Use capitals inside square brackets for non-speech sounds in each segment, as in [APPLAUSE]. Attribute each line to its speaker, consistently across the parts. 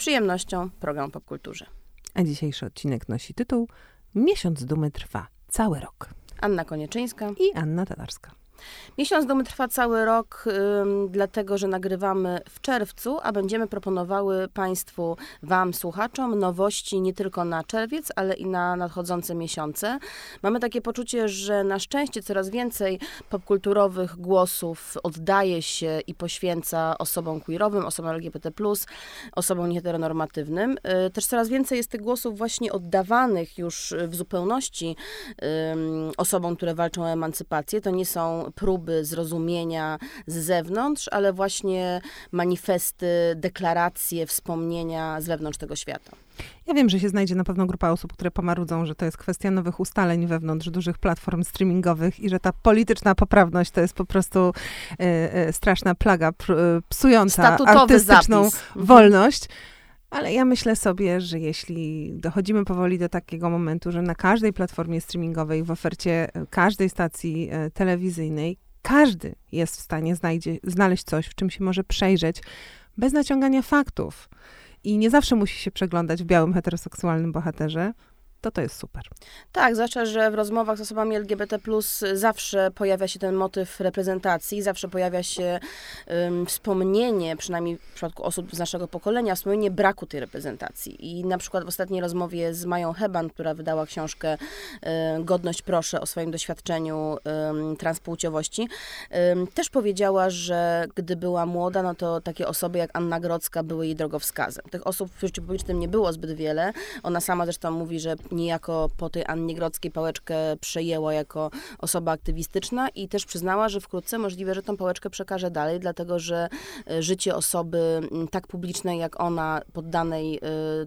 Speaker 1: przyjemnością program Popkulturze.
Speaker 2: A dzisiejszy odcinek nosi tytuł Miesiąc dumy trwa cały rok.
Speaker 1: Anna Konieczyńska
Speaker 2: i Anna Tatarska.
Speaker 1: Miesiąc Dumy trwa cały rok, dlatego że nagrywamy w czerwcu, a będziemy proponowały Państwu, Wam, słuchaczom, nowości nie tylko na czerwiec, ale i na nadchodzące miesiące. Mamy takie poczucie, że na szczęście coraz więcej popkulturowych głosów oddaje się i poświęca osobom queerowym, osobom LGBT+, osobom nieheteronormatywnym. Yy, też coraz więcej jest tych głosów właśnie oddawanych już w zupełności osobom, które walczą o emancypację. To nie są próby zrozumienia z zewnątrz, ale właśnie manifesty, deklaracje, wspomnienia z wewnątrz tego świata.
Speaker 2: Ja wiem, że się znajdzie na pewno grupa osób, które pomarudzą, że to jest kwestia nowych ustaleń wewnątrz dużych platform streamingowych i że ta polityczna poprawność to jest po prostu e, e, straszna plaga psująca Statutowy artystyczną zapis. Mhm. Ale ja myślę sobie, że jeśli dochodzimy powoli do takiego momentu, że na każdej platformie streamingowej, w ofercie e, każdej stacji e, telewizyjnej, każdy jest w stanie znajdzie, znaleźć coś, w czym się może przejrzeć, bez naciągania faktów. I nie zawsze musi się przeglądać w białym heteroseksualnym bohaterze, to to jest super.
Speaker 1: Tak, zwłaszcza, że w rozmowach z osobami LGBT zawsze pojawia się ten motyw reprezentacji, zawsze pojawia się um, wspomnienie, przynajmniej w przypadku osób z naszego pokolenia, wspomnienie braku tej reprezentacji. I na przykład w ostatniej rozmowie z Mają Heban, która wydała książkę um, Godność proszę o swoim doświadczeniu um, transpłciowości, też powiedziała, że gdy była młoda, no to takie osoby jak Anna Grodzka były jej drogowskazem. Tych osób w życiu publicznym nie było zbyt wiele. Ona sama zresztą mówi, że niejako po tej Annie Grodzkiej pałeczkę przejęła jako osoba aktywistyczna i też przyznała, że wkrótce możliwe, że tą pałeczkę przekaże dalej, dlatego że e, życie osoby tak publicznej jak ona, poddanej, e,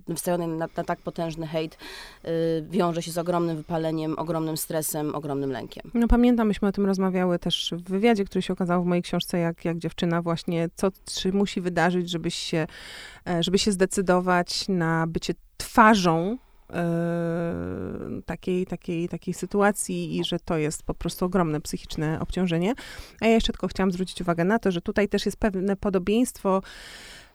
Speaker 1: wystawionej na, na tak potężny hejt, e, wiąże się z ogromnym wypaleniem, ogromnym stresem, ogromnym lękiem.
Speaker 2: No pamiętam, myśmy o tym rozmawiały też w wywiadzie, który się okazał w mojej książce, jak, jak dziewczyna właśnie, co czy musi wydarzyć, żebyś się, żeby się zdecydować na bycie twarzą takiej, takiej, takiej sytuacji i że to jest po prostu ogromne psychiczne obciążenie. A ja jeszcze tylko chciałam zwrócić uwagę na to, że tutaj też jest pewne podobieństwo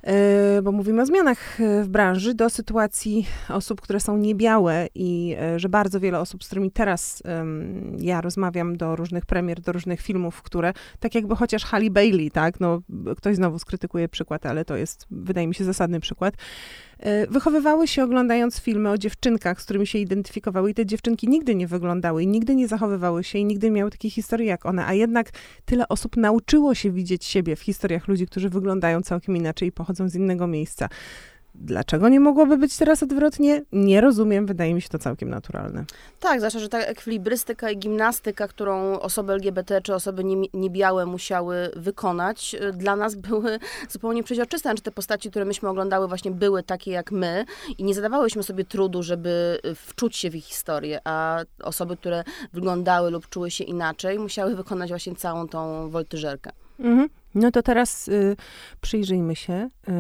Speaker 2: e, bo mówimy o zmianach e, w branży, do sytuacji osób, które są niebiałe i że bardzo wiele osób, z którymi teraz um, ja rozmawiam do różnych premier, do różnych filmów, które, tak jakby chociaż Halle Bailey, tak, no ktoś znowu skrytykuje przykład, ale to jest, wydaje mi się, zasadny przykład, E, wychowywały się oglądając filmy o dziewczynkach, z którymi się identyfikowały i te dziewczynki nigdy nie wyglądały i nigdy nie zachowywały się i nigdy nie miały takiej historii jak one, a jednak tyle osób nauczyło się widzieć siebie w historiach ludzi, którzy wyglądają całkiem inaczej i pochodzą z innego miejsca. Dlaczego nie mogłoby być teraz odwrotnie? Nie rozumiem, wydaje mi się to całkiem naturalne.
Speaker 1: Tak, zwłaszcza, że ta ekwilibrystyka i gimnastyka, którą osoby LGBT czy osoby niebiałe musiały wykonać, y, dla nas były zupełnie przeźroczyste. Znaczy te postaci, które myśmy oglądały właśnie były takie jak my i nie zadawałyśmy sobie trudu, żeby y, wczuć się w ich historię, a osoby, które wyglądały lub czuły się inaczej, musiały wykonać właśnie całą tą woltyżerkę.
Speaker 2: Mhm. No to teraz y, przyjrzyjmy się y,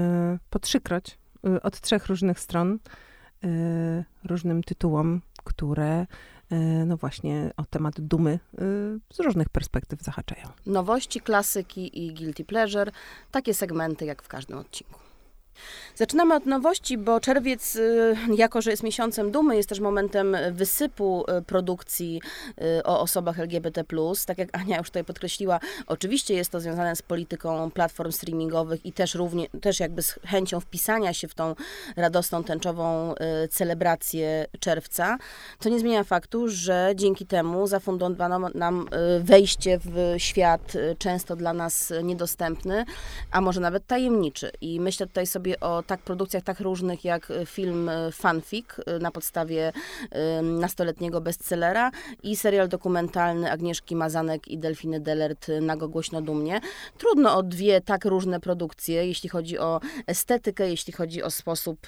Speaker 2: po trzykroć od trzech różnych stron y, różnym tytułom, które y, no właśnie o temat dumy z różnych perspektyw zahaczają.
Speaker 1: Nowości, klasyki i guilty pleasure, takie segmenty jak w każdym odcinku. Zaczynamy od nowości, bo czerwiec, y, jako że jest miesiącem dumy, jest też momentem wysypu y, produkcji y, o osobach LGBT. Tak jak Ania już tutaj podkreśliła, oczywiście jest to związane z polityką platform streamingowych i też równie, też jakby z chęcią wpisania się w tą radosną, tęczową celebrację czerwca, co nie zmienia faktu, że dzięki temu zafundowano nam wejście w świat często dla nas niedostępny, a może nawet tajemniczy. I myślę tutaj sobie sobie o tak produkcjach tak różnych jak e, film e, Fanfic e, na podstawie nastoletniego bestsellera i serial dokumentalny Agnieszki Mazanek i Delfiny Delert Nago Głośno Dumnie. Trudno o dwie tak różne produkcje, jeśli chodzi o estetykę, jeśli chodzi o sposób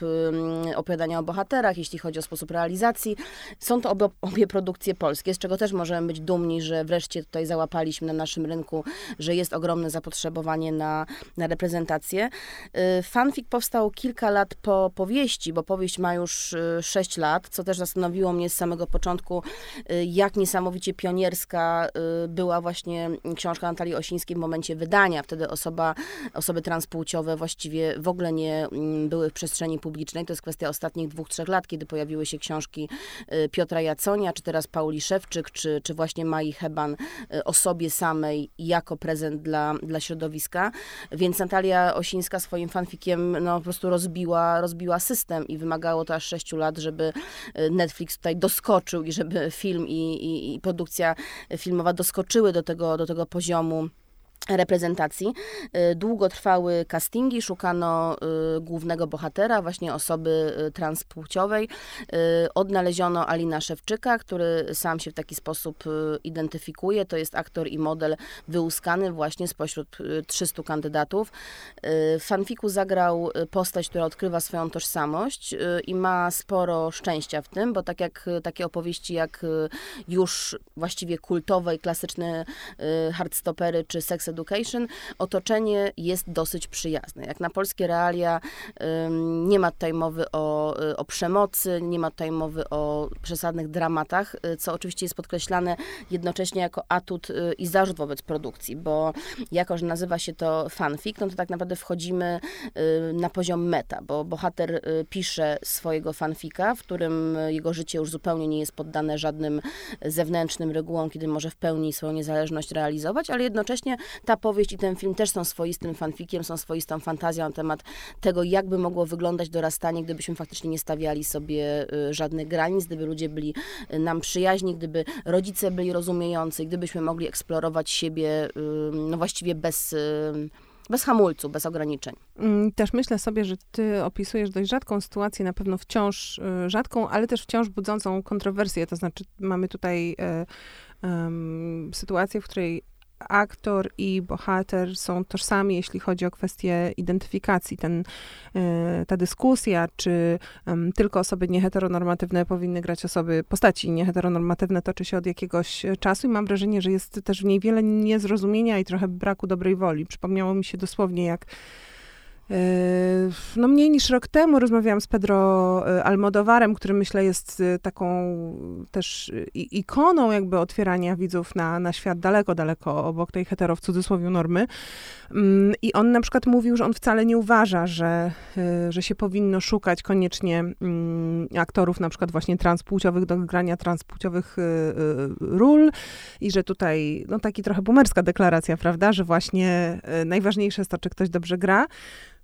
Speaker 1: opowiadania o bohaterach, jeśli chodzi o sposób realizacji. Są to obie, obie produkcje polskie, z czego też możemy być dumni, że wreszcie tutaj załapaliśmy na naszym rynku, że jest ogromne zapotrzebowanie na, na reprezentację. Fanfic powstał kilka lat po powieści, bo powieść ma już 6 lat, co też zastanowiło mnie z samego początku, jak niesamowicie pionierska była właśnie książka Natalii Osińskiej w momencie wydania. Wtedy osoba, osoby transpłciowe właściwie w ogóle nie mm, były w przestrzeni publicznej. To jest kwestia ostatnich dwóch, trzech lat, kiedy pojawiły się książki Piotra Jaconia, czy teraz Pauli Szewczyk, czy, czy właśnie Mai Heban o sobie samej jako prezent dla, dla środowiska. Więc Natalia Osińska swoim fanfikiem no, po prostu rozbiła, rozbiła system i wymagało to aż 6 lat, żeby y, Netflix tutaj doskoczył i żeby film i, i, i produkcja filmowa doskoczyły do tego, do tego poziomu reprezentacji. Y, długo trwały castingi, szukano y, głównego bohatera, właśnie osoby y, transpłciowej. Odnaleziono Alina Szewczyka, który sam się w taki sposób identyfikuje. To jest aktor i model wyłuskany właśnie spośród 300 kandydatów. W fanfiku zagrał postać, która odkrywa swoją tożsamość i ma sporo szczęścia w tym, bo tak jak takie opowieści jak już właściwie kultowe i klasyczne hardstopery czy Sex Education, otoczenie jest dosyć przyjazne. Jak na polskie realia nie ma tutaj mowy o, o przemocy, nie ma tutaj mowy o przesadnych dramatach, y, co oczywiście jest podkreślane jednocześnie jako atut y, i zarzut wobec produkcji, bo jako, że nazywa się to fanfic, no to tak naprawdę wchodzimy y, na poziom meta, bo bohater pisze swojego fanfika, w którym jego życie już zupełnie nie jest poddane żadnym zewnętrznym regułom, kiedy może w pełni swoją niezależność realizować, ale jednocześnie ta powieść i ten film też są swoistym fanfikiem, są swoistą fantazją na temat tego, jakby mogło wyglądać dorastanie, gdybyśmy faktycznie nie stawiali sobie y, żadnych granic, gdyby ludzie byli y, nam przyjaźni, gdyby rodzice byli rozumiejący, gdybyśmy mogli eksplorować siebie y, no właściwie bez bez hamulcu, bez ograniczeń.
Speaker 2: Mm, też myślę sobie, że ty opisujesz dość rzadką sytuację, na pewno wciąż rzadką, ale też wciąż budzącą kontrowersję. To znaczy, mamy tutaj sytuację, w której aktor i bohater są tożsami, jeśli chodzi o kwestię identyfikacji. Ten, e, ta dyskusja, czy tylko osoby nieheteronormatywne powinny grać osoby, postaci nieheteronormatywne, toczy się od jakiegoś czasu i mam wrażenie, że jest też w niej wiele niezrozumienia i trochę braku dobrej woli. Przypomniało mi się dosłownie, jak no mniej niż rok temu rozmawiałam z Pedro yy, Almodovarem, który myślę jest yy, taką też ikoną jakby otwierania widzów na, na świat daleko, daleko obok tej hetero w cudzysłowie normy. Mm, I on na przykład mówił, że on wcale nie uważa, że, że się powinno szukać koniecznie mm, aktorów na przykład właśnie transpłciowych do grania transpłciowych ról i że tutaj, no taki trochę bumerska deklaracja, prawda, że właśnie najważniejsze jest to, czy ktoś dobrze gra.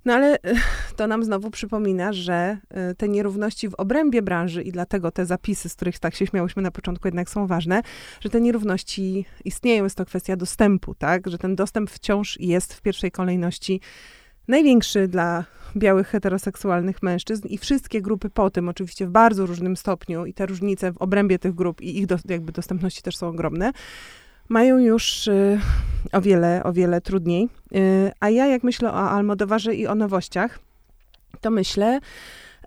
Speaker 2: No ale e, to nam znowu przypomina, że e, te nierówności w obrębie branży i dlatego te zapisy, z których tak się śmiałyśmy na początku, jednak są ważne, że te nierówności istnieją. Jest to kwestia dostępu, tak? Że ten dostęp wciąż jest w pierwszej kolejności największy dla białych heteroseksualnych mężczyzn i wszystkie grupy po tym, oczywiście w bardzo różnym stopniu i te różnice w obrębie tych grup i ich do, jakby dostępności też są ogromne mają już y, o wiele, o wiele trudniej. Y, a ja, jak myślę o Almodowarze i o nowościach, to myślę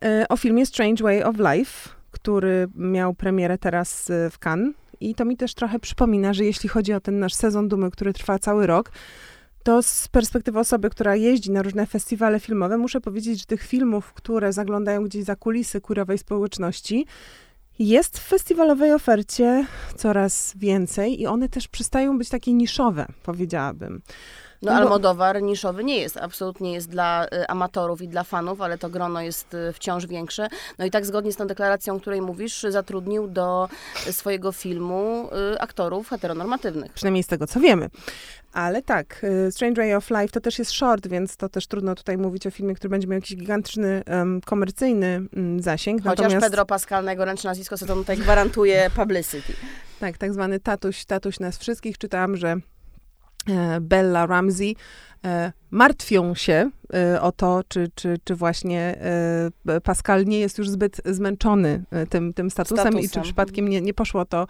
Speaker 2: y, o filmie Strange Way of Life, który miał premierę teraz w Cannes. I to mi też trochę przypomina, że jeśli chodzi o ten nasz sezon dumy, który trwa cały rok, to z perspektywy osoby, która jeździ na różne festiwale filmowe, muszę powiedzieć, że tych filmów, które zaglądają gdzieś za kulisy kurowej społeczności, jest w festiwalowej ofercie coraz więcej i one też przestają być takie niszowe, powiedziałabym.
Speaker 1: No, no Almodowar niszowy nie jest, absolutnie jest dla y, amatorów i dla fanów, ale to grono jest y, wciąż większe. No i tak zgodnie z tą deklaracją, o której mówisz, zatrudnił do swojego filmu y, aktorów heteronormatywnych.
Speaker 2: Przynajmniej z tego, co wiemy. Ale tak, Strange Way of Life to też jest short, więc to też trudno tutaj mówić o filmie, który będzie miał jakiś gigantyczny um, komercyjny um, zasięg.
Speaker 1: Chociaż Natomiast... Pedro Pascal, na jego ręczne nazwisko, co to tutaj gwarantuje publicity.
Speaker 2: Tak, tak zwany tatuś, tatuś nas wszystkich. Czytałam, że Bella Ramsey e, martwią się e, o to, czy, czy, czy właśnie Pascal nie jest już zbyt zmęczony tym, tym statusem, statusem. i czy przypadkiem nie, nie poszło to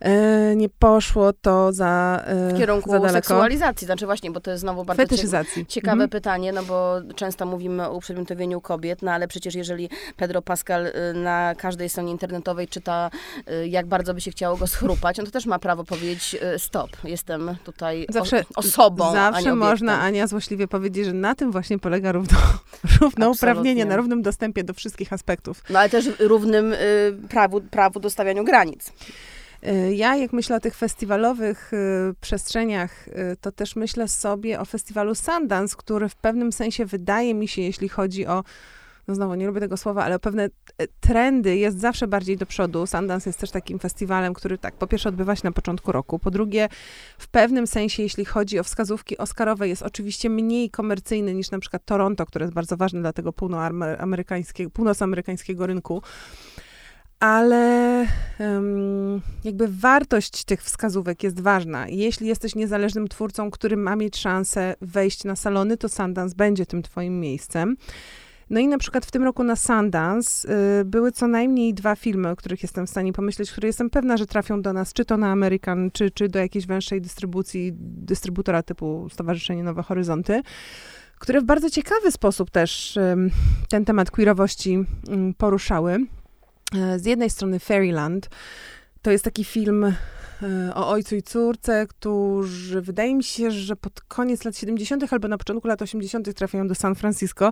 Speaker 2: E, nie poszło to za e,
Speaker 1: W kierunku
Speaker 2: za daleko.
Speaker 1: seksualizacji, znaczy właśnie, bo to jest znowu bardzo
Speaker 2: Fetyszyzacji.
Speaker 1: ciekawe
Speaker 2: Mhm.
Speaker 1: pytanie, no bo często mówimy o uprzedmiotowieniu kobiet, no ale przecież jeżeli Pedro Pascal y, na każdej stronie internetowej czyta, y, jak bardzo by się chciało go schrupać, on to też ma prawo powiedzieć y, stop, jestem tutaj
Speaker 2: Zawsze-
Speaker 1: o, osobą, a
Speaker 2: Zawsze
Speaker 1: obiektem.
Speaker 2: można, Ania, złośliwie powiedzieć, że na tym właśnie polega równo, [LAUGHS] równouprawnienie, na równym dostępie do wszystkich aspektów.
Speaker 1: No ale też równym y, prawu, prawu do stawianiu granic.
Speaker 2: Y, Ja, jak myślę o tych festiwalowych y, przestrzeniach, y, to też myślę sobie o festiwalu Sundance, który w pewnym sensie wydaje mi się, jeśli chodzi o, no znowu nie lubię tego słowa, ale o pewne y, trendy jest zawsze bardziej do przodu. Sundance jest też takim festiwalem, który tak, po pierwsze odbywa się na początku roku, po drugie w pewnym sensie, jeśli chodzi o wskazówki oscarowe, jest oczywiście mniej komercyjny niż na przykład Toronto, które jest bardzo ważne dla tego półnoamerykańskiego, północamerykańskiego rynku ale em, jakby wartość tych wskazówek jest ważna. Jeśli jesteś niezależnym twórcą, który ma mieć szansę wejść na salony, to Sundance będzie tym twoim miejscem. No i na przykład w tym roku na Sundance y, były co najmniej dwa filmy, o których jestem w stanie pomyśleć, które jestem pewna, że trafią do nas, czy to na American, czy, czy do jakiejś węższej dystrybucji, dystrybutora typu Stowarzyszenie Nowe Horyzonty, które w bardzo ciekawy sposób też ym, ten temat queerowości ym, poruszały. Z jednej strony Fairyland, to jest taki film e, o ojcu i córce, którzy wydaje mi się, że pod koniec lat 70. albo na początku lat 80. trafiają do San Francisco.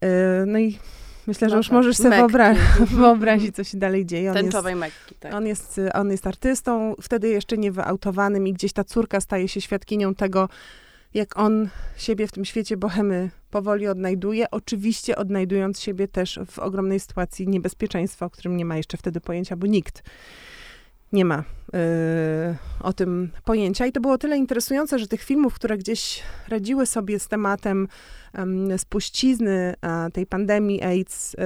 Speaker 2: E, No i myślę, że
Speaker 1: No
Speaker 2: już
Speaker 1: tak,
Speaker 2: możesz sobie
Speaker 1: Mekki.
Speaker 2: wyobra- [LAUGHS] wyobrazić, co się dalej dzieje. On jest,
Speaker 1: Tęczowej Mekki, tak.
Speaker 2: on, jest, on jest artystą, wtedy jeszcze nie wyautowanym i gdzieś ta córka staje się świadkinią tego, jak on siebie w tym świecie bohemy powoli odnajduje, oczywiście odnajdując siebie też w ogromnej sytuacji niebezpieczeństwa, o którym nie ma jeszcze wtedy pojęcia, bo nikt nie ma yy, o tym pojęcia. I to było tyle interesujące, że tych filmów, które gdzieś radziły sobie z tematem em, spuścizny a, tej pandemii AIDS yy,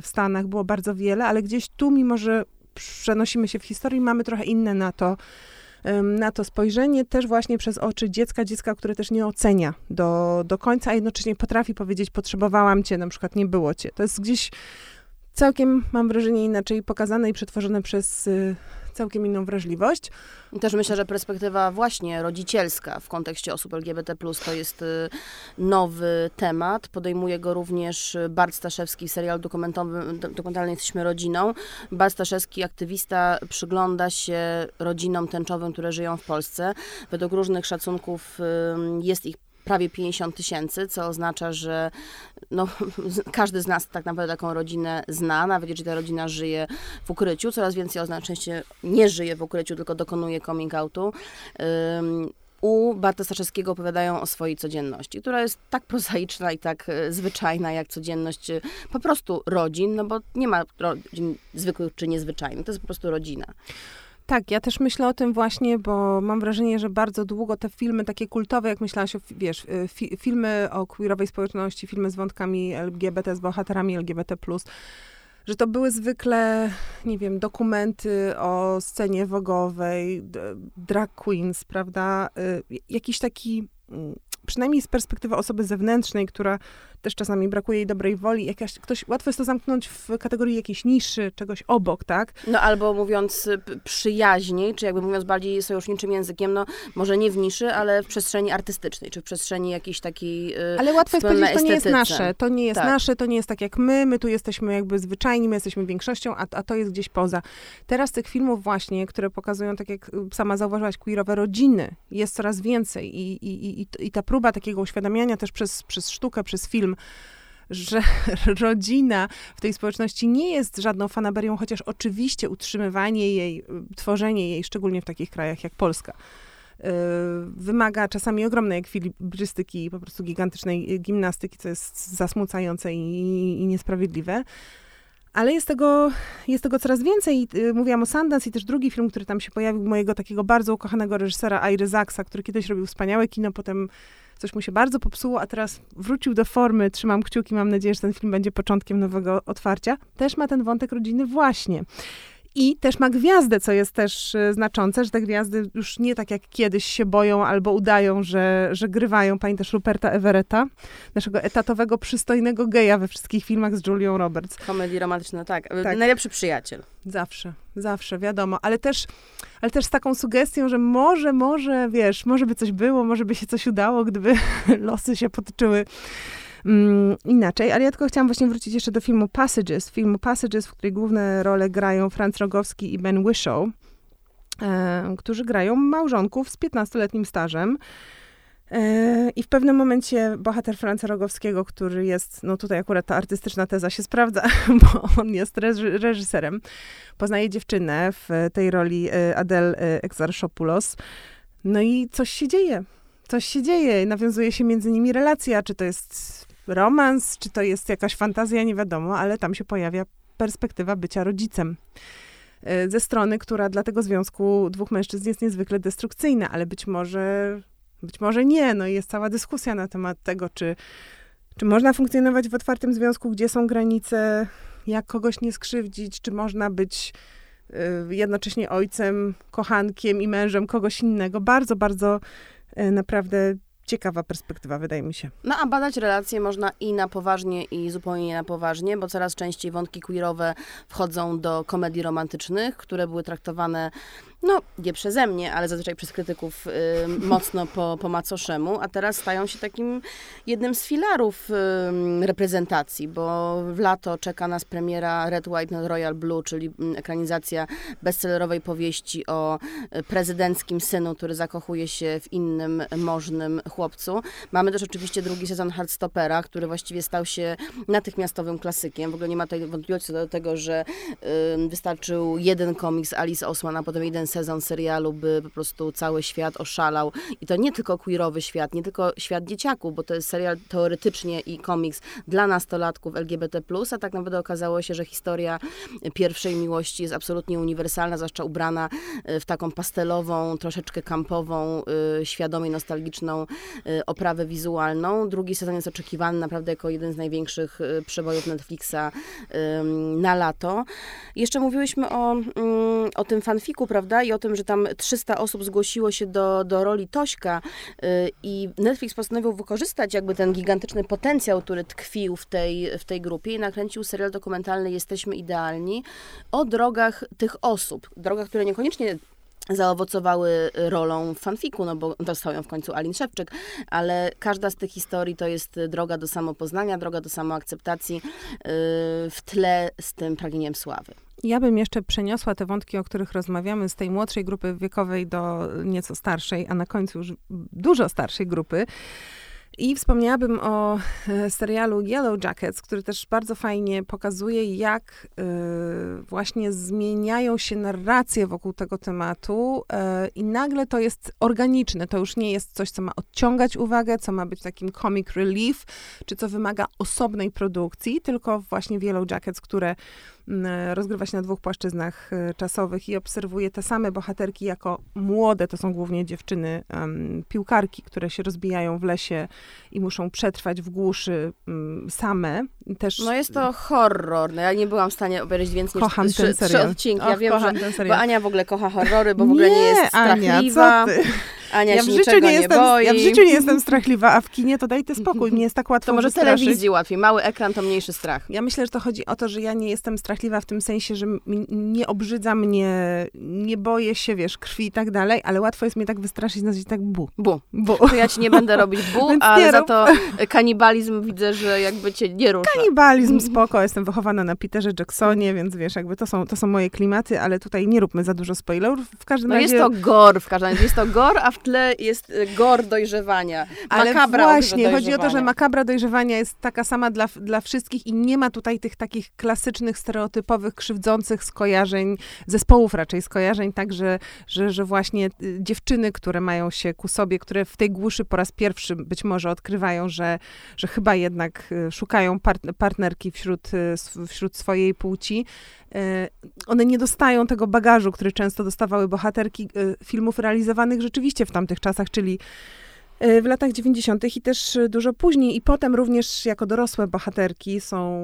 Speaker 2: w Stanach było bardzo wiele, ale gdzieś tu, mimo że przenosimy się w historii, mamy trochę inne na to na to spojrzenie też właśnie przez oczy dziecka, dziecka, które też nie ocenia do, do końca, a jednocześnie potrafi powiedzieć, potrzebowałam cię, na przykład nie było cię. To jest gdzieś całkiem, mam wrażenie, inaczej pokazane i przetworzone przez y, całkiem inną wrażliwość.
Speaker 1: Też myślę, że perspektywa właśnie rodzicielska w kontekście osób LGBT+, to jest y, nowy temat. Podejmuje go również y, Bart Staszewski, serial dokumentalny Jesteśmy rodziną. Bart Staszewski, aktywista, przygląda się rodzinom tęczowym, które żyją w Polsce. Według różnych szacunków jest ich prawie 50 tysięcy, co oznacza, że no, [LAUGHS] każdy z nas tak naprawdę taką rodzinę zna, nawet jeżeli ta rodzina żyje w ukryciu. Coraz więcej osób najczęściej nie żyje w ukryciu, tylko dokonuje coming outu. Ym, u Barta Staszewskiego opowiadają o swojej codzienności, która jest tak prozaiczna i tak e, zwyczajna, jak codzienność e, po prostu rodzin, no bo nie ma rodzin zwykłych czy niezwyczajnych, to jest po prostu rodzina.
Speaker 2: Tak, ja też myślę o tym właśnie, bo mam wrażenie, że bardzo długo te filmy takie kultowe, jak myślałaś o, wiesz, y, fi, filmy o queerowej społeczności, filmy z wątkami LGBT, z bohaterami LGBT+, że to były zwykle, nie wiem, dokumenty o scenie wogowej, drag queens, prawda? Y, Jakiś taki, mm, przynajmniej z perspektywy osoby zewnętrznej, która też czasami brakuje jej dobrej woli, jakaś, ktoś, łatwo jest to zamknąć w kategorii jakiejś niszy, czegoś obok, tak?
Speaker 1: No albo mówiąc y, przyjaźniej, czy jakby mówiąc bardziej sojuszniczym językiem, no może nie w niszy, ale w przestrzeni artystycznej, czy w przestrzeni jakiejś takiej y,
Speaker 2: Ale łatwo jest powiedzieć, to nie jest nasze, to nie jest
Speaker 1: Tak.
Speaker 2: nasze, to nie jest tak jak my, my tu jesteśmy jakby zwyczajni, my jesteśmy większością, a, a to jest gdzieś poza. Teraz tych filmów właśnie, które pokazują, tak jak sama zauważyłaś, queerowe rodziny, jest coraz więcej i, i, i, i ta próba takiego uświadamiania też przez, przez sztukę, przez film, że [LAUGHS] rodzina w tej społeczności nie jest żadną fanaberią, chociaż oczywiście utrzymywanie jej, y, tworzenie jej, szczególnie w takich krajach jak Polska, y, wymaga czasami ogromnej ekwilibrystyki i po prostu gigantycznej gimnastyki, co jest zasmucające i, i niesprawiedliwe. Ale jest tego, jest tego coraz więcej. Y, Mówiłam o Sundance i też drugi film, który tam się pojawił, mojego takiego bardzo ukochanego reżysera Iry Zaksa, który kiedyś robił wspaniałe kino, potem coś mu się bardzo popsuło, a teraz wrócił do formy. Trzymam kciuki, mam nadzieję, że ten film będzie początkiem nowego otwarcia. Też ma ten wątek rodziny właśnie. I też ma gwiazdę, co jest też e, znaczące, że te gwiazdy już nie tak jak kiedyś się boją albo udają, że, że grywają. Pamiętasz Ruperta Everetta, naszego etatowego, przystojnego geja we wszystkich filmach z Julią Roberts.
Speaker 1: Komedii romantyczne, tak. tak. Najlepszy przyjaciel.
Speaker 2: Zawsze, zawsze, wiadomo. Ale też, ale też z taką sugestią, że może, może, wiesz, może by coś było, może by się coś udało, gdyby [LAUGHS] losy się potoczyły mm, inaczej. Ale ja tylko chciałam właśnie wrócić jeszcze do filmu Passages. Filmu Passages, w której główne role grają Franz Rogowski i Ben Whishaw, e, którzy grają małżonków z 15-letnim stażem. E, I w pewnym momencie bohater Franca Rogowskiego, który jest, no tutaj akurat ta artystyczna teza się sprawdza, [LAUGHS] bo on jest reżyserem, poznaje dziewczynę w tej roli e, Adele Exarchopoulos. No i coś się dzieje. Coś się dzieje. Nawiązuje się między nimi relacja, czy to jest romans, czy to jest jakaś fantazja, nie wiadomo, ale tam się pojawia perspektywa bycia rodzicem. E, ze strony, która dla tego związku dwóch mężczyzn jest niezwykle destrukcyjna, ale być może, być może nie. No i jest cała dyskusja na temat tego, czy, czy można funkcjonować w otwartym związku, gdzie są granice, jak kogoś nie skrzywdzić, czy można być y, jednocześnie ojcem, kochankiem i mężem kogoś innego. Bardzo, bardzo y, naprawdę ciekawa perspektywa, wydaje mi się.
Speaker 1: No a badać relacje można i na poważnie, i zupełnie nie na poważnie, bo coraz częściej wątki queerowe wchodzą do komedii romantycznych, które były traktowane no nie przeze mnie, ale zazwyczaj przez krytyków y, [LAUGHS] mocno po, po macoszemu, a teraz stają się takim jednym z filarów y, reprezentacji, bo w lato czeka nas premiera Red, White and Royal Blue, czyli mm, ekranizacja bestsellerowej powieści o y, prezydenckim synu, który zakochuje się w innym możnym chłopcu. Mamy też oczywiście drugi sezon Heartstoppera, który właściwie stał się natychmiastowym klasykiem. W ogóle nie ma tutaj wątpliwości co do tego, że y, wystarczył jeden komiks Alice Osman, a potem jeden sezon serialu by po prostu cały świat oszalał. I to nie tylko queerowy świat, nie tylko świat dzieciaków, bo to jest serial teoretycznie i komiks dla nastolatków LGBT+, a tak naprawdę okazało się, że historia pierwszej miłości jest absolutnie uniwersalna, zwłaszcza ubrana e, w taką pastelową, troszeczkę kampową, e, świadomie nostalgiczną e, oprawę wizualną. Drugi sezon jest oczekiwany naprawdę jako jeden z największych przebojów Netflixa na lato. Jeszcze mówiłyśmy o, mm, o tym fanfiku, prawda? I o tym, że tam 300 osób zgłosiło się do, do roli Tośka y, i Netflix postanowił wykorzystać jakby ten gigantyczny potencjał, który tkwił w tej, w tej grupie i nakręcił serial dokumentalny Jesteśmy Idealni o drogach tych osób. Drogach, które niekoniecznie zaowocowały rolą w fanfiku, no bo dostał ją w końcu Alin Szewczyk, ale każda z tych historii to jest droga do samopoznania, droga do samoakceptacji y, w tle z tym pragnieniem sławy.
Speaker 2: Ja bym jeszcze przeniosła te wątki, o których rozmawiamy, z tej młodszej grupy wiekowej do nieco starszej, a na końcu już dużo starszej grupy. I wspomniałabym o e, serialu Yellow Jackets, który też bardzo fajnie pokazuje, jak y, właśnie zmieniają się narracje wokół tego tematu y, i nagle to jest organiczne. To już nie jest coś, co ma odciągać uwagę, co ma być takim comic relief, czy co wymaga osobnej produkcji, tylko właśnie w Yellow Jackets, które rozgrywa się na dwóch płaszczyznach e, czasowych i obserwuje te same bohaterki jako młode, to są głównie dziewczyny, piłkarki, które się rozbijają w lesie i muszą przetrwać w głuszy same. Też...
Speaker 1: No jest to horror. No ja nie byłam w stanie obejrzeć więcej
Speaker 2: niż kocham trzy, trzy
Speaker 1: odcinki. Ja wiem, że, bo Ania w ogóle kocha horrory, bo w ogóle nie, nie jest strachliwa.
Speaker 2: Ania, co ty? [LAUGHS] Ania ja w życiu nie, jestem, boi. Ja w życiu nie jestem strachliwa, a w kinie to daj ty spokój, [LAUGHS] nie jest tak łatwo
Speaker 1: To może telewizji łatwiej, mały ekran to mniejszy strach.
Speaker 2: Ja myślę, że to chodzi o to, że ja nie jestem strachliwa w tym sensie, że nie obrzydza mnie, nie boję się, wiesz, krwi i tak dalej, ale łatwo jest mnie tak wystraszyć, nazwać tak bu.
Speaker 1: Bu. bu. [LAUGHS] To ja ci nie będę [LAUGHS] robić bu, ale za to kanibalizm widzę, że jakby cię nie rusza.
Speaker 2: Kanibalizm spoko, jestem wychowana na Peterze Jacksonie, więc wiesz, jakby to są, to są moje klimaty, ale tutaj nie róbmy za dużo spoilerów. W każdym
Speaker 1: no
Speaker 2: razie...
Speaker 1: jest to gor w każdym razie, jest to gor, a w tle jest y, gor dojrzewania.
Speaker 2: Ale makabra właśnie, chodzi o to, że makabra dojrzewania jest taka sama dla, dla wszystkich i nie ma tutaj tych takich klasycznych, stereotypowych, krzywdzących skojarzeń, zespołów raczej skojarzeń, tak, że, że, że właśnie y, dziewczyny, które mają się ku sobie, które w tej głuszy po raz pierwszy być może odkrywają, że, że chyba jednak y, szukają partnerki wśród, wśród swojej płci, one nie dostają tego bagażu, który często dostawały bohaterki filmów realizowanych rzeczywiście w tamtych czasach, czyli e, w latach 90. i też dużo później. I potem również jako dorosłe bohaterki są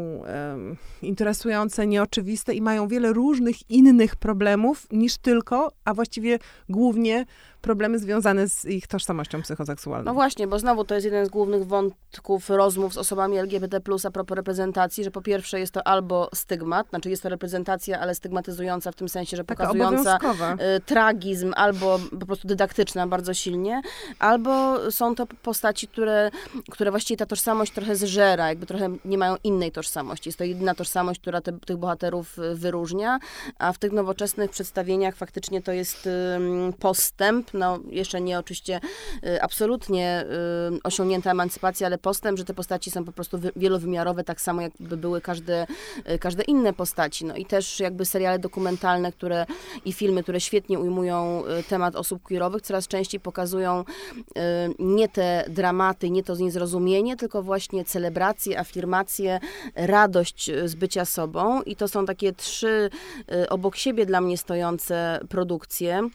Speaker 2: um, interesujące, nieoczywiste i mają wiele różnych innych problemów niż tylko, a właściwie głównie problemy związane z ich tożsamością psychoseksualną.
Speaker 1: No właśnie, bo znowu to jest jeden z głównych wątków rozmów z osobami LGBT+, a propos reprezentacji, że po pierwsze jest to albo stygmat, znaczy jest to reprezentacja, ale stygmatyzująca w tym sensie, że pokazująca y, tragizm, albo po prostu dydaktyczna bardzo silnie, albo są to postaci, które, które właściwie ta tożsamość trochę zżera, jakby trochę nie mają innej tożsamości. Jest to jedyna tożsamość, która te, tych bohaterów y, wyróżnia, a w tych nowoczesnych przedstawieniach faktycznie to jest y, postęp, no jeszcze nie oczywiście y, absolutnie y, osiągnięta emancypacja, ale postęp, że te postaci są po prostu wielowymiarowe, tak samo jakby były każde, y, każde inne postaci. No i też jakby seriale dokumentalne, które i filmy, które świetnie ujmują temat osób queerowych, coraz częściej pokazują nie te dramaty, nie to niezrozumienie, tylko właśnie celebrację, afirmację, radość z bycia sobą i to są takie trzy obok siebie dla mnie stojące produkcje.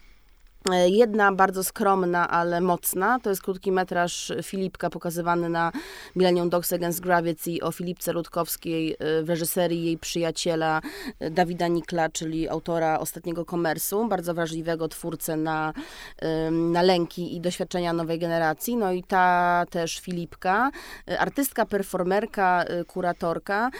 Speaker 1: E, jedna bardzo skromna, ale mocna, to jest krótki metraż Filipka pokazywany na Millennium Dogs Against Gravity o Filipce Rutkowskiej e, w reżyserii jej przyjaciela e, Dawida Nikla, czyli autora Ostatniego Komersu, bardzo wrażliwego twórcę na, na lęki i doświadczenia nowej generacji. No i ta też Filipka, artystka, performerka, kuratorka,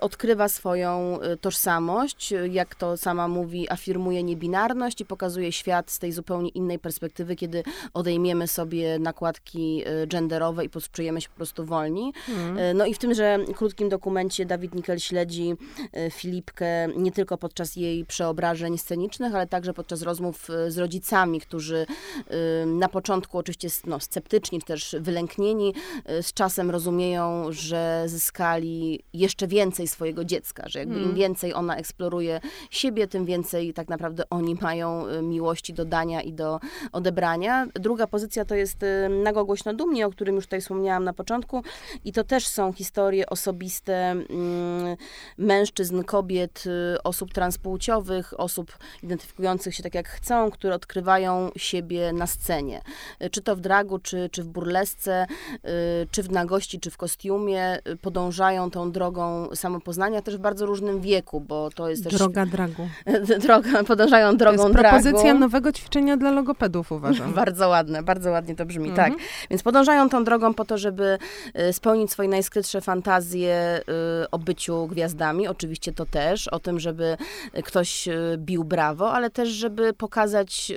Speaker 1: odkrywa swoją tożsamość, jak to sama mówi, afirmuje niebinarność i pokazuje świat z tej zupełnie innej perspektywy, kiedy odejmiemy sobie nakładki e, genderowe i poczujemy się po prostu wolni. Mm. No i w tymże krótkim dokumencie Dawid Nikel śledzi e, Filipkę nie tylko podczas jej przeobrażeń scenicznych, ale także podczas rozmów z rodzicami, którzy na początku oczywiście no, sceptyczni, czy też wylęknieni, z czasem rozumieją, że zyskali jeszcze więcej swojego dziecka, że jakby mm. im więcej ona eksploruje siebie, tym więcej tak naprawdę oni mają miłości do dania i do odebrania. Druga pozycja to jest y, Nago Głośno Dumnie, o którym już tutaj wspomniałam na początku i to też są historie osobiste mm, mężczyzn, kobiet, y, osób transpłciowych, osób identyfikujących się tak jak chcą, które odkrywają siebie na scenie. Y, czy to w dragu, czy, czy w burlesce, czy w nagości, czy w kostiumie, podążają tą drogą samopoznania też w bardzo różnym wieku, bo to jest też...
Speaker 2: Droga dragu. [LAUGHS]
Speaker 1: Droga, podążają drogą
Speaker 2: to jest propozycja dragu. nowego ćwiczenia ćwiczenia dla logopedów, uważam. [LAUGHS]
Speaker 1: bardzo ładne, bardzo ładnie to brzmi, tak. mhm. tak. Więc podążają tą drogą po to, żeby y, spełnić swoje najskrytsze fantazje y, o byciu gwiazdami. Oczywiście to też, o tym, żeby ktoś y, bił brawo, ale też, żeby pokazać,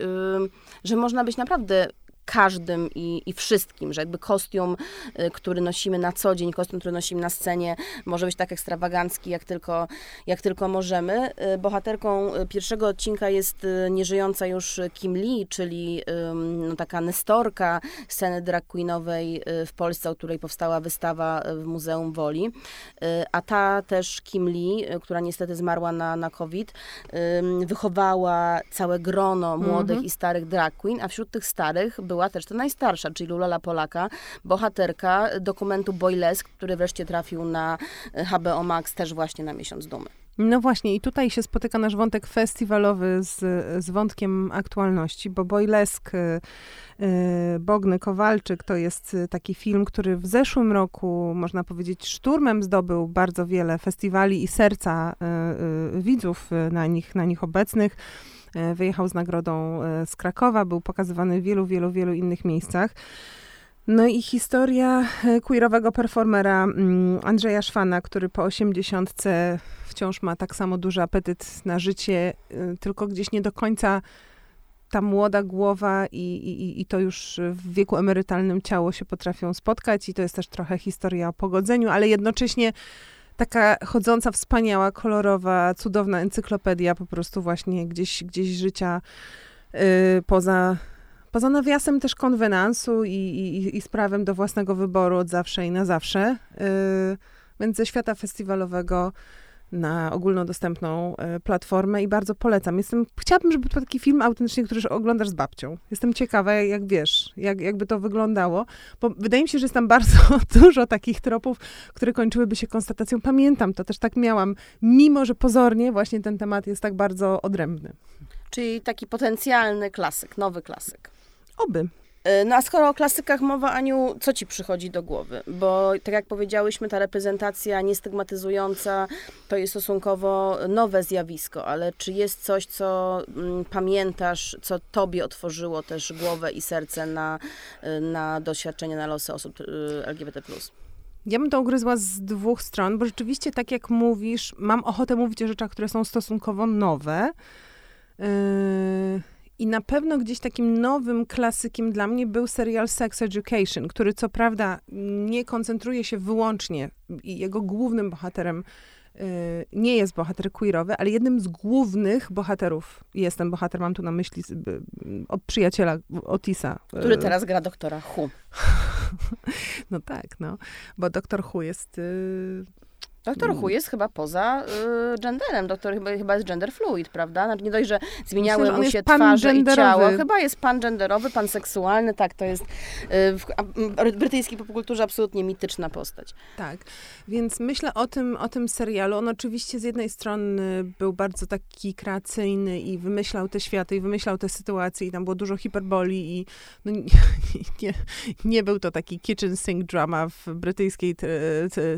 Speaker 1: że można być naprawdę każdym i, i wszystkim, że jakby kostium, y, który nosimy na co dzień, kostium, który nosimy na scenie, może być tak ekstrawagancki, jak tylko, jak tylko możemy. Y, bohaterką y, pierwszego odcinka jest nieżyjąca już Kim Lee, czyli no, taka nestorka sceny drag queenowej w Polsce, o której powstała wystawa w Muzeum Woli. A ta też Kim Lee, która niestety zmarła na, na COVID, wychowała całe grono młodych mm -hmm. i starych drag queen, a wśród tych starych była była też ta najstarsza, czyli Lulala Polaka, bohaterka dokumentu Boylesk, który wreszcie trafił na HBO Max też właśnie na miesiąc dumy.
Speaker 2: No właśnie, i tutaj się spotyka nasz wątek festiwalowy z, z wątkiem aktualności, bo Boylesk y, Bogny Kowalczyk to jest taki film, który w zeszłym roku, można powiedzieć, szturmem zdobył bardzo wiele festiwali i serca widzów na nich, na nich obecnych. E, wyjechał z nagrodą e, z Krakowa, był pokazywany w wielu, wielu, wielu innych miejscach. No i historia e, queerowego performera mm, Andrzeja Szwana, który po osiemdziesiątce wciąż ma tak samo duży apetyt na życie, tylko gdzieś nie do końca ta młoda głowa i, i, i to już w wieku emerytalnym ciało się potrafią spotkać i to jest też trochę historia o pogodzeniu, ale jednocześnie taka chodząca, wspaniała, kolorowa, cudowna encyklopedia po prostu właśnie gdzieś, gdzieś życia yy, poza, poza nawiasem też konwenansu i, i, i z prawem do własnego wyboru od zawsze i na zawsze. Yy, więc ze świata festiwalowego na ogólnodostępną e, platformę i bardzo polecam. Jestem, chciałabym, żeby to był taki film autentycznie, który oglądasz z babcią. Jestem ciekawa, jak wiesz, jak, jakby to wyglądało, bo wydaje mi się, że jest tam [LAUGHS] bardzo dużo takich tropów, które kończyłyby się konstatacją. Pamiętam to, też tak miałam, mimo że pozornie właśnie ten temat jest tak bardzo, bardzo, odrębny.
Speaker 1: Czyli taki potencjalny klasyk, nowy klasyk.
Speaker 2: Oby.
Speaker 1: E, no a skoro o klasykach mowa, Aniu, co ci przychodzi do głowy? Bo tak jak powiedziałyśmy, ta reprezentacja niestygmatyzująca to jest stosunkowo nowe zjawisko, ale czy jest coś, co mm, pamiętasz, co tobie otworzyło też głowę i serce na, e, na doświadczenie, na losy osób e, LGBT+.
Speaker 2: Ja bym to ugryzła z dwóch stron, bo rzeczywiście, tak jak mówisz, mam ochotę mówić o rzeczach, które są stosunkowo nowe. Yy i na pewno gdzieś takim nowym klasykiem dla mnie był serial Sex Education, który co prawda nie koncentruje się wyłącznie i jego głównym bohaterem y, nie jest bohater queerowy, ale jednym z głównych bohaterów jest ten bohater, mam tu na myśli od przyjaciela Otisa.
Speaker 1: Który y, teraz gra doktora Hu. [LAUGHS]
Speaker 2: no tak, no, bo doktor Hu jest y,
Speaker 1: Doktor Hu jest chyba poza y, genderem. Doktor chyba, chyba jest gender fluid, prawda? Znaczy nie dość, że zmieniały Myślę, mu się twarze i ciało. Chyba jest pan genderowy, pan seksualny, tak, to jest y, w brytyjskiej popkulturze absolutnie mityczna postać.
Speaker 2: Tak, więc myślę o tym, o tym serialu. On oczywiście z jednej strony był bardzo taki kreacyjny i wymyślał te światy i wymyślał te sytuacje i tam było dużo hiperboli i no, nie, [LAUGHS] nie, nie, był to taki kitchen sink drama w brytyjskiej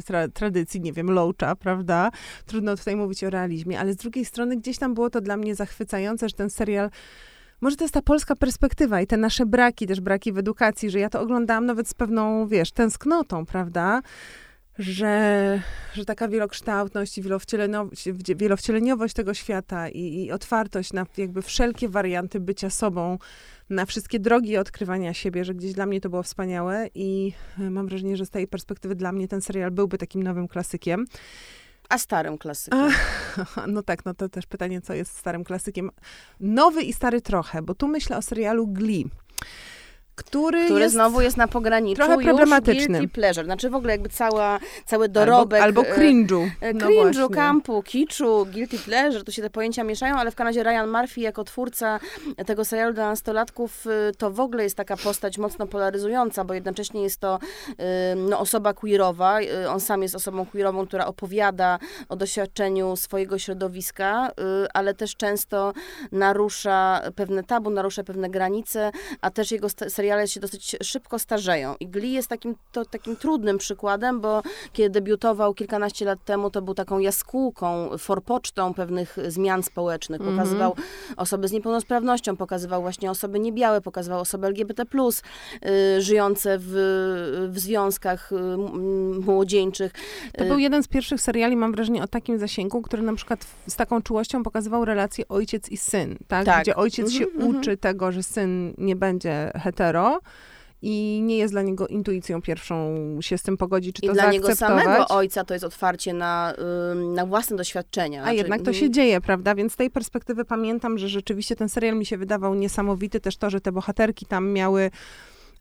Speaker 2: tra, tradycji, nie wiem, Loacha, prawda? Trudno tutaj mówić o realizmie, ale z drugiej strony gdzieś tam było to dla mnie zachwycające, że ten serial może to jest ta polska perspektywa i te nasze braki, też braki w edukacji, że ja to oglądałam nawet z pewną, wiesz, tęsknotą, prawda? Że, że taka wielokształtność i wielowcieleniowość tego świata i, i otwartość na jakby wszelkie warianty bycia sobą, na wszystkie drogi odkrywania siebie, że gdzieś dla mnie to było wspaniałe i e, mam wrażenie, że z tej perspektywy dla mnie ten serial byłby takim nowym klasykiem.
Speaker 1: A starym klasykiem?
Speaker 2: A, [LAUGHS] no tak, no to też pytanie, co jest starym klasykiem. Nowy i stary trochę, bo tu myślę o serialu Glee który,
Speaker 1: który
Speaker 2: jest
Speaker 1: znowu jest na pograniczu
Speaker 2: trochę problematyczny.
Speaker 1: guilty pleasure. Znaczy w ogóle jakby cała, cały dorobek...
Speaker 2: Albo, albo cringe'u.
Speaker 1: E, no cringe'u, kampu, kiczu, guilty pleasure, tu się te pojęcia mieszają, ale w razie Ryan Murphy jako twórca tego serialu dla nastolatków y, to w ogóle jest taka postać mocno polaryzująca, bo jednocześnie jest to y, no, osoba queerowa, y, on sam jest osobą queerową, która opowiada o doświadczeniu swojego środowiska, ale też często narusza pewne tabu, narusza pewne granice, a też jego seriale się dosyć szybko starzeją. I Glee jest takim, to, takim trudnym przykładem, bo kiedy debiutował kilkanaście lat temu, to był taką jaskółką, forpocztą pewnych zmian społecznych. Mhm. Pokazywał mm -hmm. osoby z niepełnosprawnością, pokazywał właśnie osoby niebiałe, pokazywał osoby LGBT+, y, żyjące w, w związkach y, młodzieńczych.
Speaker 2: To był jeden z pierwszych seriali, mam wrażenie, o takim zasięgu, który na przykład z taką czułością pokazywał relację ojciec i syn, tak? tak. Gdzie ojciec mm -hmm, się mm -hmm. uczy tego, że syn nie będzie hetero, i nie jest dla niego intuicją pierwszą się z tym pogodzić, czy I to
Speaker 1: dla niego samego ojca to jest otwarcie na, na własne doświadczenia.
Speaker 2: A znaczy, jednak to się dzieje, prawda? Więc z tej perspektywy pamiętam, że rzeczywiście ten serial mi się wydawał niesamowity. Też to, że te bohaterki tam miały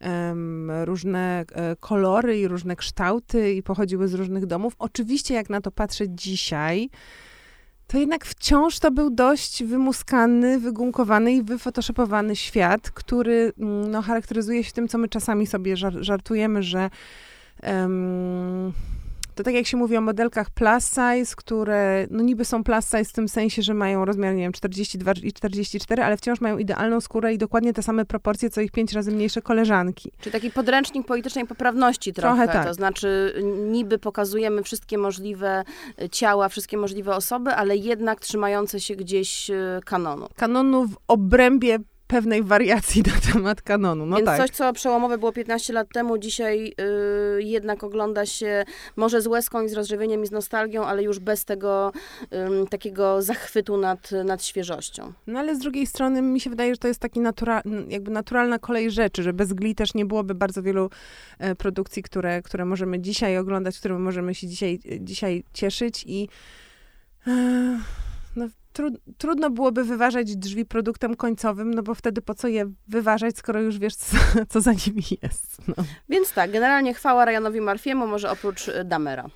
Speaker 2: um, różne e, kolory i różne kształty i pochodziły z różnych domów. Oczywiście, jak na to patrzę dzisiaj, to jednak wciąż to był dość wymuskany, wygumkowany i wyfotoshopowany świat, który mm, no, charakteryzuje się tym, co my czasami sobie żartujemy, że um, to tak jak się mówi o modelkach plus size, które no niby są plus size w tym sensie, że mają rozmiar, nie wiem, 42 i 44, ale wciąż mają idealną skórę i dokładnie te same proporcje, co ich pięć razy mniejsze koleżanki.
Speaker 1: Czyli taki podręcznik politycznej poprawności trochę. trochę tak. To znaczy niby pokazujemy wszystkie możliwe e, ciała, wszystkie możliwe osoby, ale jednak trzymające się gdzieś e, kanonu.
Speaker 2: Kanonu w obrębie pewnej wariacji [LAUGHS] na temat kanonu. No
Speaker 1: Więc
Speaker 2: tak.
Speaker 1: coś, co przełomowe było 15 lat temu, dzisiaj yy, jednak ogląda się może z łezką i z rozżywieniem i z nostalgią, ale już bez tego yy, takiego zachwytu nad, nad świeżością.
Speaker 2: No ale z drugiej strony mi się wydaje, że to jest taki natura, jakby naturalna kolej rzeczy, że bez Gli też nie byłoby bardzo wielu e, produkcji, które, które możemy dzisiaj oglądać, które możemy się dzisiaj, dzisiaj cieszyć i e, no, tru, trudno byłoby wyważać drzwi produktem końcowym, no bo wtedy po co je wyważać, skoro już wiesz, co, co za nimi jest. No.
Speaker 1: Więc tak, generalnie chwała Ryanowi Marfiemu, może oprócz y, Damera.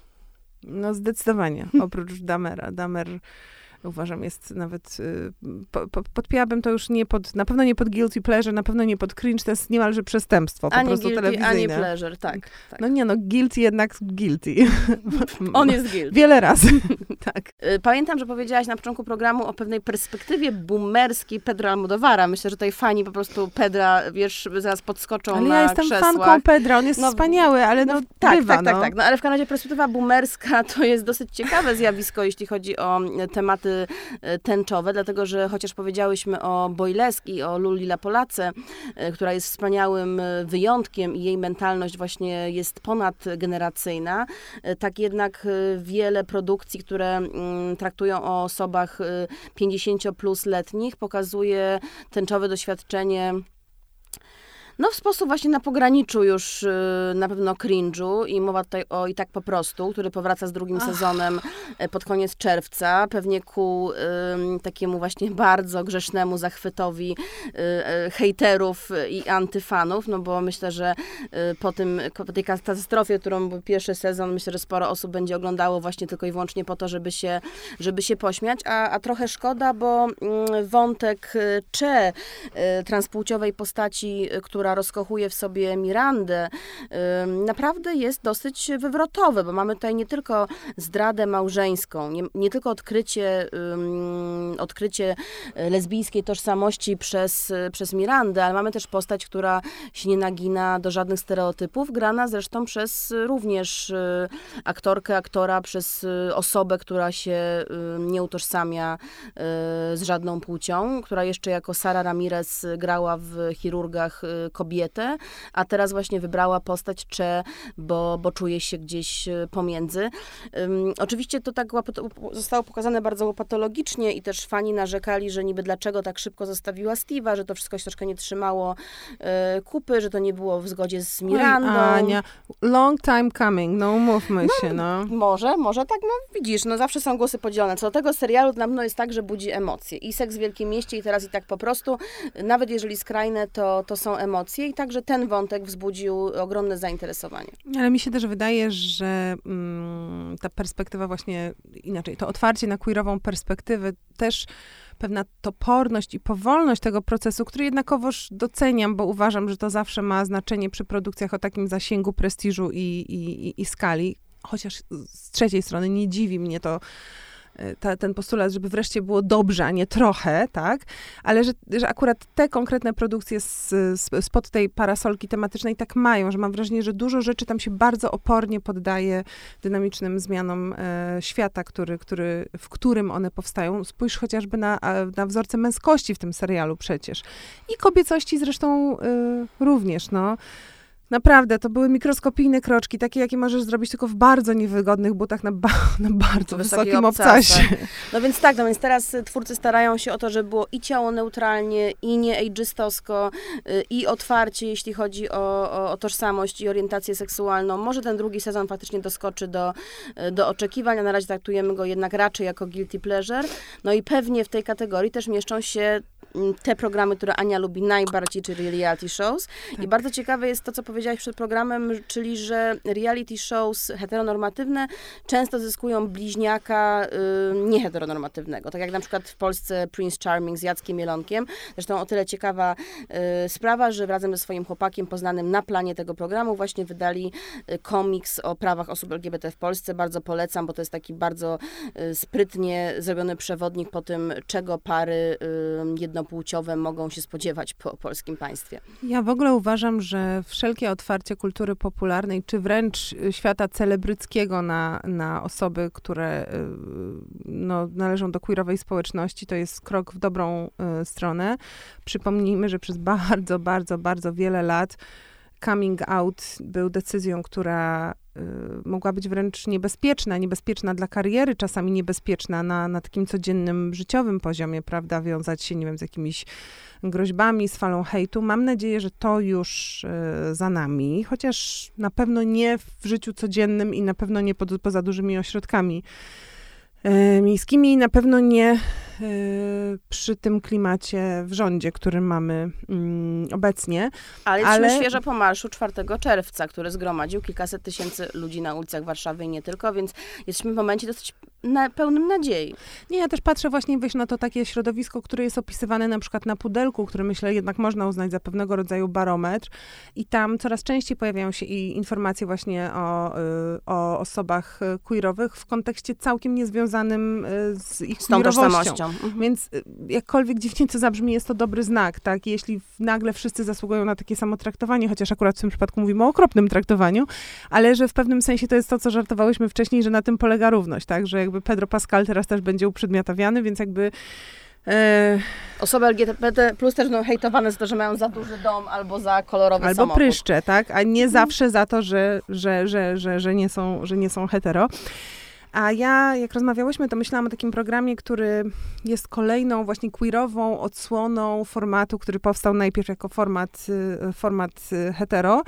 Speaker 2: No zdecydowanie, oprócz Damera. Damer uważam jest nawet, y, po, po, podpięłabym to już nie pod, na pewno nie pod guilty pleasure, na pewno nie pod cringe, to jest niemalże przestępstwo po
Speaker 1: Ani
Speaker 2: prostu
Speaker 1: guilty,
Speaker 2: telewizyjne.
Speaker 1: ani pleasure, tak. tak.
Speaker 2: No nie no, guilty jednak guilty. [LAUGHS]
Speaker 1: On jest guilty.
Speaker 2: Wiele razy, [LAUGHS] tak.
Speaker 1: Y, Pamiętam, że powiedziałaś na początku programu o pewnej perspektywie boomerskiej Pedro Almodovara. Myślę, że tutaj fani po prostu Pedra, wiesz, zaraz podskoczą
Speaker 2: Ale
Speaker 1: na
Speaker 2: ja jestem
Speaker 1: krzesłach.
Speaker 2: fanką Pedra, on jest
Speaker 1: No,
Speaker 2: wspaniały, ale no,
Speaker 1: Tak,
Speaker 2: bywa,
Speaker 1: tak, tak,
Speaker 2: no.
Speaker 1: tak. No ale w razie perspektywa boomerska to jest dosyć ciekawe zjawisko, jeśli chodzi o e, tematy tęczowe, dlatego że chociaż powiedziałyśmy o Boyleski, o Luli La Polace, e, która jest wspaniałym e, wyjątkiem i jej mentalność właśnie jest ponadgeneracyjna, tak jednak wiele produkcji, które mm, traktują o osobach e, 50 plus letnich, pokazuje tęczowe doświadczenie no w sposób właśnie na pograniczu już y, na pewno cringe'u i mowa tutaj o I tak po prostu, który powraca z drugim sezonem e, pod koniec czerwca, pewnie ku ym, takiemu właśnie bardzo grzesznemu zachwytowi y, y, hejterów i antyfanów, no bo myślę, że y, po, tym, po tej katastrofie, którą był pierwszy sezon, myślę, że sporo osób będzie oglądało właśnie tylko i wyłącznie po to, żeby się, żeby się pośmiać, a, a trochę szkoda, bo mm, wątek y, Cze, y, transpłciowej postaci, y, która rozkochuje w sobie Mirandę, naprawdę jest dosyć wywrotowy, bo mamy tutaj nie tylko zdradę małżeńską, nie, nie tylko odkrycie, odkrycie y, lesbijskiej tożsamości przez, przez Mirandę, ale mamy też postać, która się nie nagina do żadnych stereotypów, grana zresztą przez y, również y, aktorkę, aktora, przez osobę, która się nie utożsamia z żadną płcią, która jeszcze jako Sara Ramirez grała w chirurgach kobietę, a teraz właśnie wybrała postać Cze, bo, bo czuje się gdzieś y, pomiędzy. Ym, oczywiście to tak zostało pokazane bardzo łopatologicznie i też fani narzekali, że niby dlaczego tak szybko zostawiła Steve'a, że to wszystko się troszkę nie trzymało y, kupy, że to nie było w zgodzie z Mirandą.
Speaker 2: Oj, Ania, long time coming, no umówmy się, no.
Speaker 1: Może, może tak, no widzisz, no zawsze są głosy podzielone. Co do tego serialu na pewno jest tak, że budzi emocje. I Seks w Wielkim Mieście i teraz i tak po prostu, nawet jeżeli skrajne, to, to są emocje i także ten wątek wzbudził ogromne zainteresowanie.
Speaker 2: Ale mi się też wydaje, że mm, ta perspektywa właśnie inaczej, to otwarcie na queerową perspektywę też pewna toporność i powolność tego procesu, który jednakowoż doceniam, bo uważam, że to zawsze ma znaczenie przy produkcjach o takim zasięgu, prestiżu i, i, i, skali. Chociaż z trzeciej strony nie dziwi mnie to, ta, ten postulat, żeby wreszcie było dobrze, a nie trochę, tak? Ale że, że akurat te konkretne produkcje z, spod tej parasolki tematycznej tak mają, że mam wrażenie, że dużo rzeczy tam się bardzo opornie poddaje dynamicznym zmianom e, świata, który, który, w którym one powstają. Spójrz chociażby na, na wzorce męskości w tym serialu przecież. I kobiecości zresztą e, również, no. Naprawdę, to były mikroskopijne kroczki, takie, jakie możesz zrobić tylko w bardzo niewygodnych butach na, ba [LAUGHS] na bardzo wysokim
Speaker 1: obcasie.
Speaker 2: obcasie.
Speaker 1: No więc tak, no więc teraz y, twórcy starają się o to, żeby było i ciało neutralnie, i nie ageistowsko, y, i otwarcie, jeśli chodzi o, o, o tożsamość i orientację seksualną. Może ten drugi sezon faktycznie doskoczy do, y, do oczekiwań, a na razie traktujemy go jednak raczej jako guilty pleasure. No i pewnie w tej kategorii też mieszczą się te programy, które Ania lubi najbardziej, czyli reality shows. I bardzo ciekawe jest to, co powiedziałaś przed programem, czyli że reality shows heteronormatywne często zyskują bliźniaka y, nieheteronormatywnego. Tak jak na przykład w Polsce Prince Charming z Jackiem Mielonkiem. Zresztą o tyle ciekawa y, sprawa, że razem ze swoim chłopakiem poznanym na planie tego programu właśnie wydali y, komiks o prawach osób LGBT w Polsce. Bardzo polecam, bo to jest taki bardzo sprytnie zrobiony przewodnik po tym, czego pary y, jednopłciowe mogą się spodziewać po polskim państwie.
Speaker 2: Ja w ogóle uważam, że wszelkie otwarcie kultury popularnej, czy wręcz y, świata celebryckiego na, na osoby, które y, no, należą do queerowej społeczności, to jest krok w dobrą y, stronę. Przypomnijmy, że przez bardzo, bardzo, bardzo wiele lat coming out był decyzją, która mogła być wręcz niebezpieczna, niebezpieczna dla kariery, czasami niebezpieczna na, na takim codziennym, życiowym poziomie, prawda, wiązać się, nie wiem, z jakimiś groźbami, z falą hejtu. Mam nadzieję, że to już y, za nami, chociaż na pewno nie w życiu codziennym y, i na pewno nie pod, poza dużymi ośrodkami y, miejskimi i na pewno nie przy tym klimacie w rządzie, który mamy mm, obecnie.
Speaker 1: Ale ale... świeżo po marszu 4 czerwca, który zgromadził kilkaset tysięcy ludzi na ulicach Warszawy i nie tylko, więc jesteśmy w momencie dosyć na, pełnym nadziei.
Speaker 2: Nie, ja też patrzę właśnie wiesz, na to takie środowisko, które jest opisywane na przykład na pudelku, które myślę jednak można uznać za pewnego rodzaju barometr i tam coraz częściej pojawiają się i informacje właśnie o, y, o osobach queerowych w kontekście całkiem niezwiązanym y, z ich z tą tożsamością. Mhm. Więc y, jakkolwiek dziwnie to zabrzmi, jest to dobry znak, tak? Jeśli nagle wszyscy zasługują na takie samo traktowanie, chociaż akurat w tym przypadku mówimy o okropnym traktowaniu, ale że w pewnym sensie to jest to, co żartowałyśmy wcześniej, że na tym polega równość, tak? Że jakby Pedro Pascal teraz też będzie uprzedmiotawiany, więc jakby
Speaker 1: e, Osoby LGBT plus też będą hejtowane za to, że mają za duży dom albo za kolorowy
Speaker 2: albo
Speaker 1: samochód.
Speaker 2: Albo pryszcze, tak? A nie mhm. zawsze za to, że, że, że, że, że, nie są, że nie są hetero. A ja, jak rozmawiałyśmy, to myślałam o takim programie, który jest kolejną właśnie queerową odsłoną formatu, który powstał najpierw jako format, y, format y, hetero,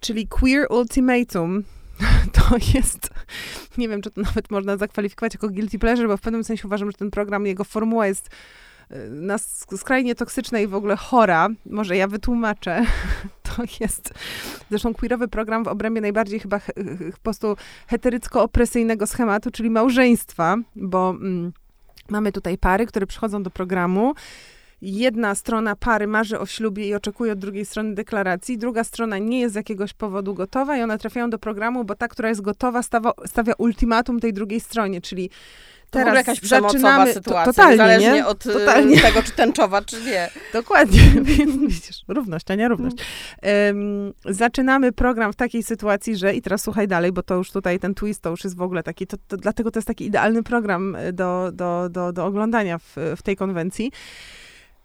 Speaker 2: czyli Queer Ultimatum. [LAUGHS] To jest, nie wiem, czy to nawet można zakwalifikować jako guilty pleasure, bo w pewnym sensie uważam, że ten program, jego formuła jest na skrajnie toksyczna i w ogóle chora. Może ja wytłumaczę. [LAUGHS] [LAUGHS] Jest zresztą queerowy program w obrębie najbardziej chyba po prostu heterycko-opresyjnego schematu, czyli małżeństwa, bo mm, mamy tutaj pary, które przychodzą do programu jedna strona pary marzy o ślubie i oczekuje od drugiej strony deklaracji, druga strona nie jest z jakiegoś powodu gotowa i one trafiają do programu, bo ta, która jest gotowa, stawia, stawia ultimatum tej drugiej stronie, czyli
Speaker 1: Teraz to jakaś przemocowa sytuacja, totalnie, niezależnie nie? od y, totalnie. tego, czy tęczowa, czy nie. [LAUGHS]
Speaker 2: Dokładnie, [LAUGHS] więc widzisz, równość, a nie równość. Um, zaczynamy program w takiej sytuacji, że i teraz słuchaj dalej, bo to już tutaj ten twist to już jest w ogóle taki, to, to dlatego to jest taki idealny program do, do, do, do oglądania w, w tej konwencji.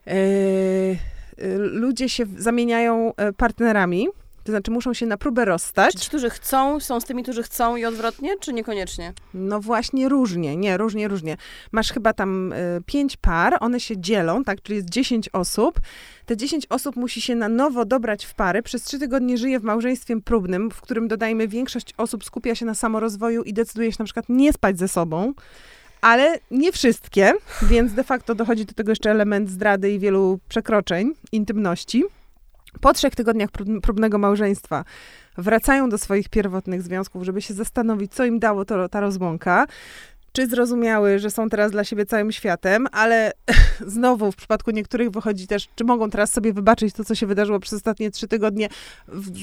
Speaker 2: E, e, ludzie się zamieniają e, partnerami, to znaczy muszą się na próbę rozstać. Czy
Speaker 1: ci, którzy chcą, są z tymi, którzy chcą i odwrotnie, czy niekoniecznie?
Speaker 2: No właśnie różnie, nie, różnie, różnie. Masz chyba tam y, pięć par, one się dzielą, tak, czyli jest dziesięć osób. Te dziesięć osób musi się na nowo dobrać w pary. Przez trzy tygodnie żyje w małżeństwie próbnym, w którym dodajmy większość osób skupia się na samorozwoju i decyduje się na przykład nie spać ze sobą ale nie wszystkie, więc de facto dochodzi do tego jeszcze element zdrady i wielu przekroczeń intymności. Po trzech tygodniach próbnego małżeństwa wracają do swoich pierwotnych związków, żeby się zastanowić, co im dało to, ta rozłąka. Czy zrozumiały, że są teraz dla siebie całym światem, ale [LAUGHS] znowu w przypadku niektórych wychodzi też, czy mogą teraz sobie wybaczyć to, co się wydarzyło przez ostatnie trzy tygodnie,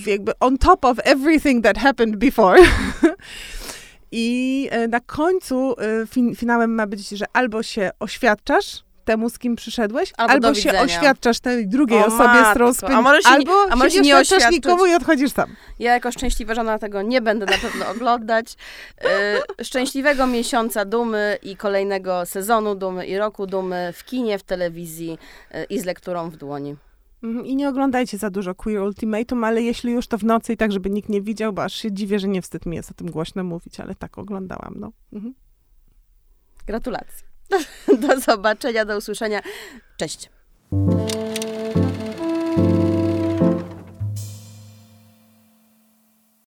Speaker 2: jakby on top of everything that happened before. [LAUGHS] I e, na końcu e, fin finałem ma być, że albo się oświadczasz temu, z kim przyszedłeś, albo, albo się oświadczasz tej drugiej o, osobie, matko. z którą spędzisz, albo a się nie oświadczasz nikomu i odchodzisz sam.
Speaker 1: Ja jako szczęśliwa żona tego nie będę na pewno [LAUGHS] oglądać. E, szczęśliwego miesiąca dumy i kolejnego sezonu dumy i roku dumy w kinie, w telewizji i z lekturą w dłoni.
Speaker 2: Mhm, I nie oglądajcie za dużo Queer Ultimatum, ale jeśli już to w nocy i tak, żeby nikt nie widział, bo aż się dziwię, że nie wstyd mi jest o tym głośno mówić, ale tak oglądałam, no. Mhm.
Speaker 1: Gratulacje. [LAUGHS] Do zobaczenia, do usłyszenia. Cześć.